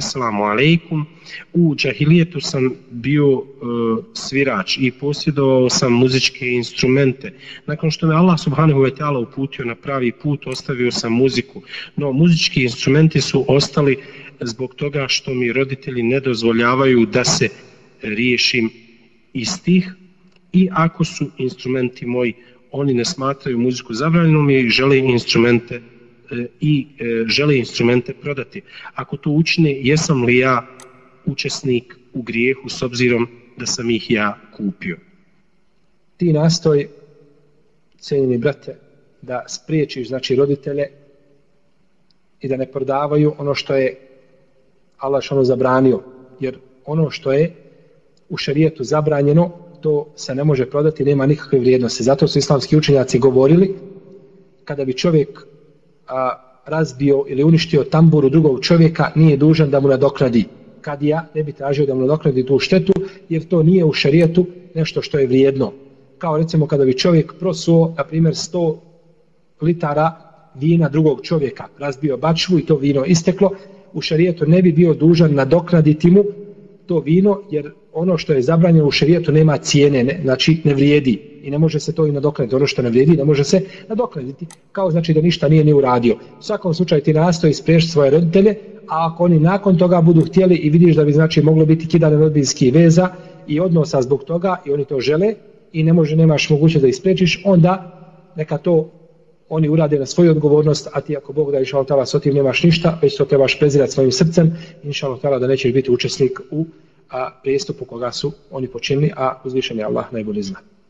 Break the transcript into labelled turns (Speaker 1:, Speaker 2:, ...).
Speaker 1: Esselamu alaikum. U džahilijetu sam bio e, svirač i posjedovao sam muzičke instrumente. Nakon što me Allah subhanahu wa ta'ala uputio na pravi put, ostavio sam muziku. No muzički instrumenti su ostali zbog toga što mi roditelji ne dozvoljavaju da se riješim iz tih. I ako su instrumenti moji, oni ne smatraju muziku zabranjenom i žele instrumente E, i e, žele instrumente prodati. Ako to učine, jesam li ja učesnik u grijehu s obzirom da sam ih ja kupio?
Speaker 2: Ti nastoj, cijenjeni brate, da spriječiš znači, roditelje i da ne prodavaju ono što je Allah što zabranio. Jer ono što je u šarijetu zabranjeno, to se ne može prodati, nema nikakve vrijednosti. Zato su islamski učenjaci govorili, kada bi čovjek a, razbio ili uništio tamburu drugog čovjeka, nije dužan da mu nadoknadi. Kadija ne bi tražio da mu nadoknadi tu štetu, jer to nije u šarijetu nešto što je vrijedno. Kao recimo kada bi čovjek prosuo, na primjer, 100 litara vina drugog čovjeka, razbio bačvu i to vino isteklo, u šarijetu ne bi bio dužan nadoknaditi mu to vino, jer ono što je zabranjeno u šarijetu nema cijene, ne, znači ne vrijedi i ne može se to i nadoknaditi. Ono što ne vrijedi, ne može se nadoknaditi. Kao znači da ništa nije ni uradio. U svakom slučaju ti nastoji spriješ svoje roditelje, a ako oni nakon toga budu htjeli i vidiš da bi znači moglo biti kidane rodbinski veza i odnosa zbog toga i oni to žele i ne može, nemaš moguće da ispriječiš, onda neka to oni urade na svoju odgovornost, a ti ako Bog da inša Allah s otim nemaš ništa, već to trebaš prezirati svojim srcem, inša Allah da nećeš biti učesnik u a, prijestupu koga su oni počinili, a uzvišen je Allah najbolji znat.